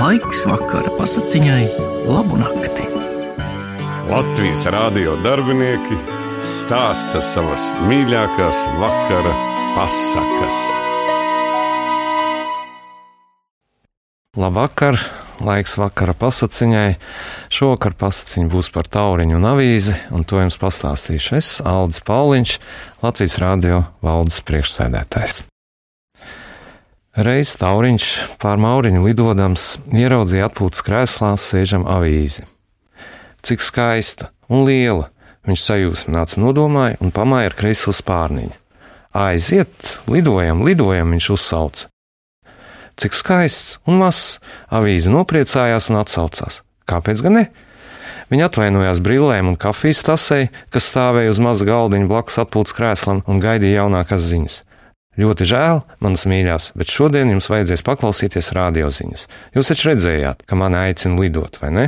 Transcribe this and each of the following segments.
Laiks vakara pasakiņai, labu nakti. Latvijas rādio darbinieki stāsta savas mīļākās vakara pasakas. Labvakar! Laiks vakara pasakiņai. Šovakar pasakiņa būs par tauriņu un avīzi, un to jums pastāstīšu es, Aldis Pauliņš, Latvijas Rādio valdes priekšsēdētājs. Reiz tauriņš pār mauriņu lidodams ieraudzīja atpūtas krēslā sēžam avīzi. Cik skaista un liela! Viņš sajūsmināts nodomāja un pamāja ar kreiso spārniņu. Aiziet, lidojam, lidojam, viņš uzsauca. Cik skaists un mazs! Avīze nopriecājās un atsaucās. Kāpēc gan ne? Viņa atvainojās brillēm un kafijas tasei, kas stāvēja uz maza galdiņa blakus atpūtas krēslam un gaidīja jaunākās ziņas. Ļoti žēl, manas mīļās, bet šodien jums vajadzēs paklausīties radioziņas. Jūs taču redzējāt, ka mani aicina lidot, vai ne?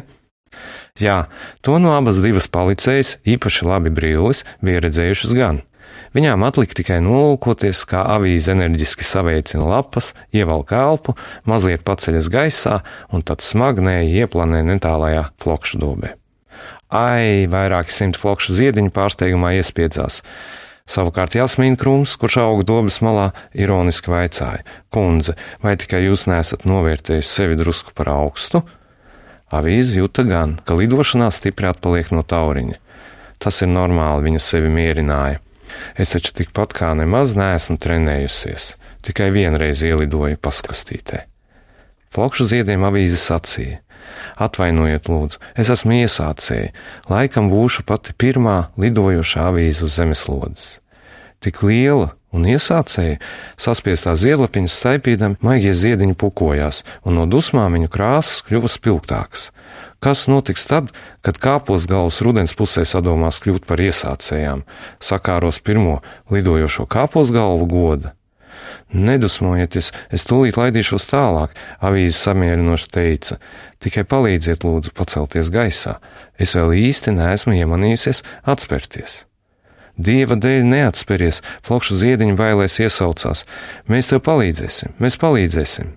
Jā, to no abas divas policējas, īpaši labi brīlis, bija redzējušas gan. Viņām atlika tikai nolūkoties, kā avīze enerģiski saveicina lapas, ievelk elpu, mazliet paceļas gaisā un tad smagnēji ieplanē netālajā flokšu dobē. Ai, vairāki simti flokšu ziediņu pārsteigumā iespiedzās. Savukārt Jasmīna Krūms, kurš auga dobas malā, ironiski vaicāja: Kundze, vai tikai jūs nesat novērtējusi sevi drusku par augstu? Avīze jūta gan, ka lidošanā stipri atpaliek no tauriņa. Tas ir normāli, viņa sevi mierināja. Es taču tikpat kā nemaz neesmu trenējusies, tikai vienreiz ielidoju paskastītē. Flokšu ziediem avīze sacīja: Atvainojiet, lūdzu, es esmu iesācēji, laikam būšu pati pirmā lidojošā avīze uz zemeslodes. Tik liela un iesācēja, saspiestā ziedlapiņas staipīdami, maigie ziediņi pukojās, un no dusmām viņu krāsas kļuva spilgtākas. Kas notiks tad, kad kāpos galvas rudens pusē sadomās kļūt par iesācējām, sakāros pirmo lidojošo kāpos galvu goda? Nedusmojieties, es tūlīt laidīšos tālāk, avīze samierinoši teica. Tikai palīdziet, lūdzu, pacelties gaisā. Es vēl īsti neesmu iemanījusies atspērties. Dieva dēļ neatsperies, flokšu ziediņu bailēs iesaucās. Mēs tev palīdzēsim, mēs palīdzēsim.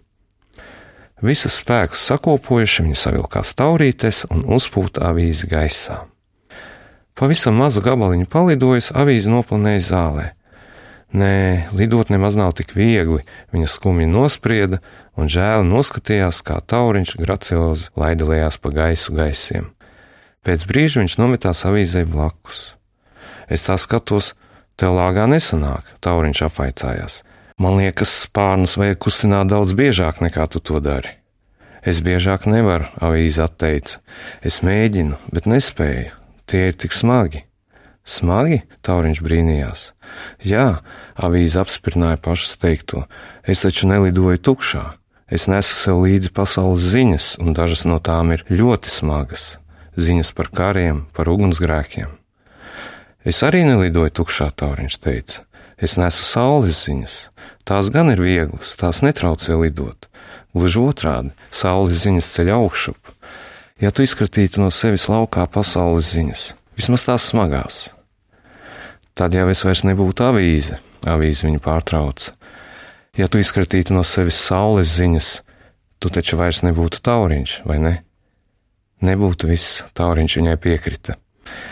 Visus spēkus sakopojuši, viņi savilkās taurītes un uzpūta avīzi gaisā. Pavisam mazu gabaliņu palidojis, avīze noplanēja zālē. Nē, lidot nemaz nav tik viegli, viņa skumji nosprieda un žēli noskatījās, kā tauriņš graciozi laidilējās pa gaisu gaisiem. Pēc brīža viņš nometās avīzē blakus. Es tā skatos, tev lāgā nesanāk, tauriņš apvaicājās. Man liekas, spārnus vajag kustināt daudz biežāk nekā tu to dari. Es biežāk nevaru, avīze atteica. Es mēģinu, bet nespēju. Tie ir tik smagi. Smagi? Tauriņš brīnījās. Jā, avīze apspirināja pašas teikto. Es taču nelidoju tukšā. Es nesu sev līdzi pasaules ziņas, un dažas no tām ir ļoti smagas. Ziņas par kariem, par ugunsgrēkiem. Es arī nelidoju tukšā, tauriņš teica. Es nesu saules ziņas. Tās gan ir vieglas, tās netraucē lidot. Gluži otrādi, saules ziņas ceļ augšup. Ja tu izkratītu no sevis laukā pasaules ziņas, vismaz tās smagās, tad jau es vairs nebūtu avīze, avīze viņu pārtrauca. Ja tu izkratītu no sevis saules ziņas, tu taču vairs nebūtu tauriņš, vai ne? Nebūtu viss, tauriņš viņai piekrita.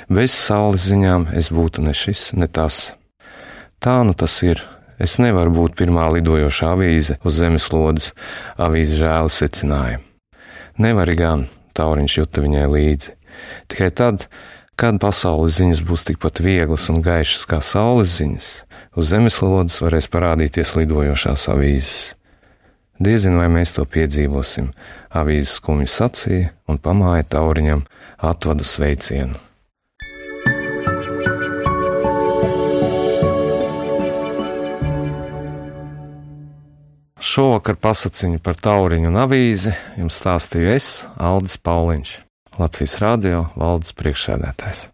Bez saules ziņām es būtu ne šis, ne tas. Tā nu tas ir. Es nevaru būt pirmā lidojošā avīze uz zemeslodes, avīze žēli secināja. Nevari gan, tauriņš juta viņai līdzi. Tikai tad, kad pasaules ziņas būs tikpat vieglas un gaišas kā saules ziņas, uz zemeslodes varēs parādīties lidojošās avīzes. Diezin vai mēs to piedzīvosim, avīzes skumji sacīja un pamāja tauriņam atvadu sveicienu. Šovakar pasakiņu par tauriņu un avīzi jums stāstīju es, Aldis Pauliņš, Latvijas Rādio valdes priekšsēdētājs.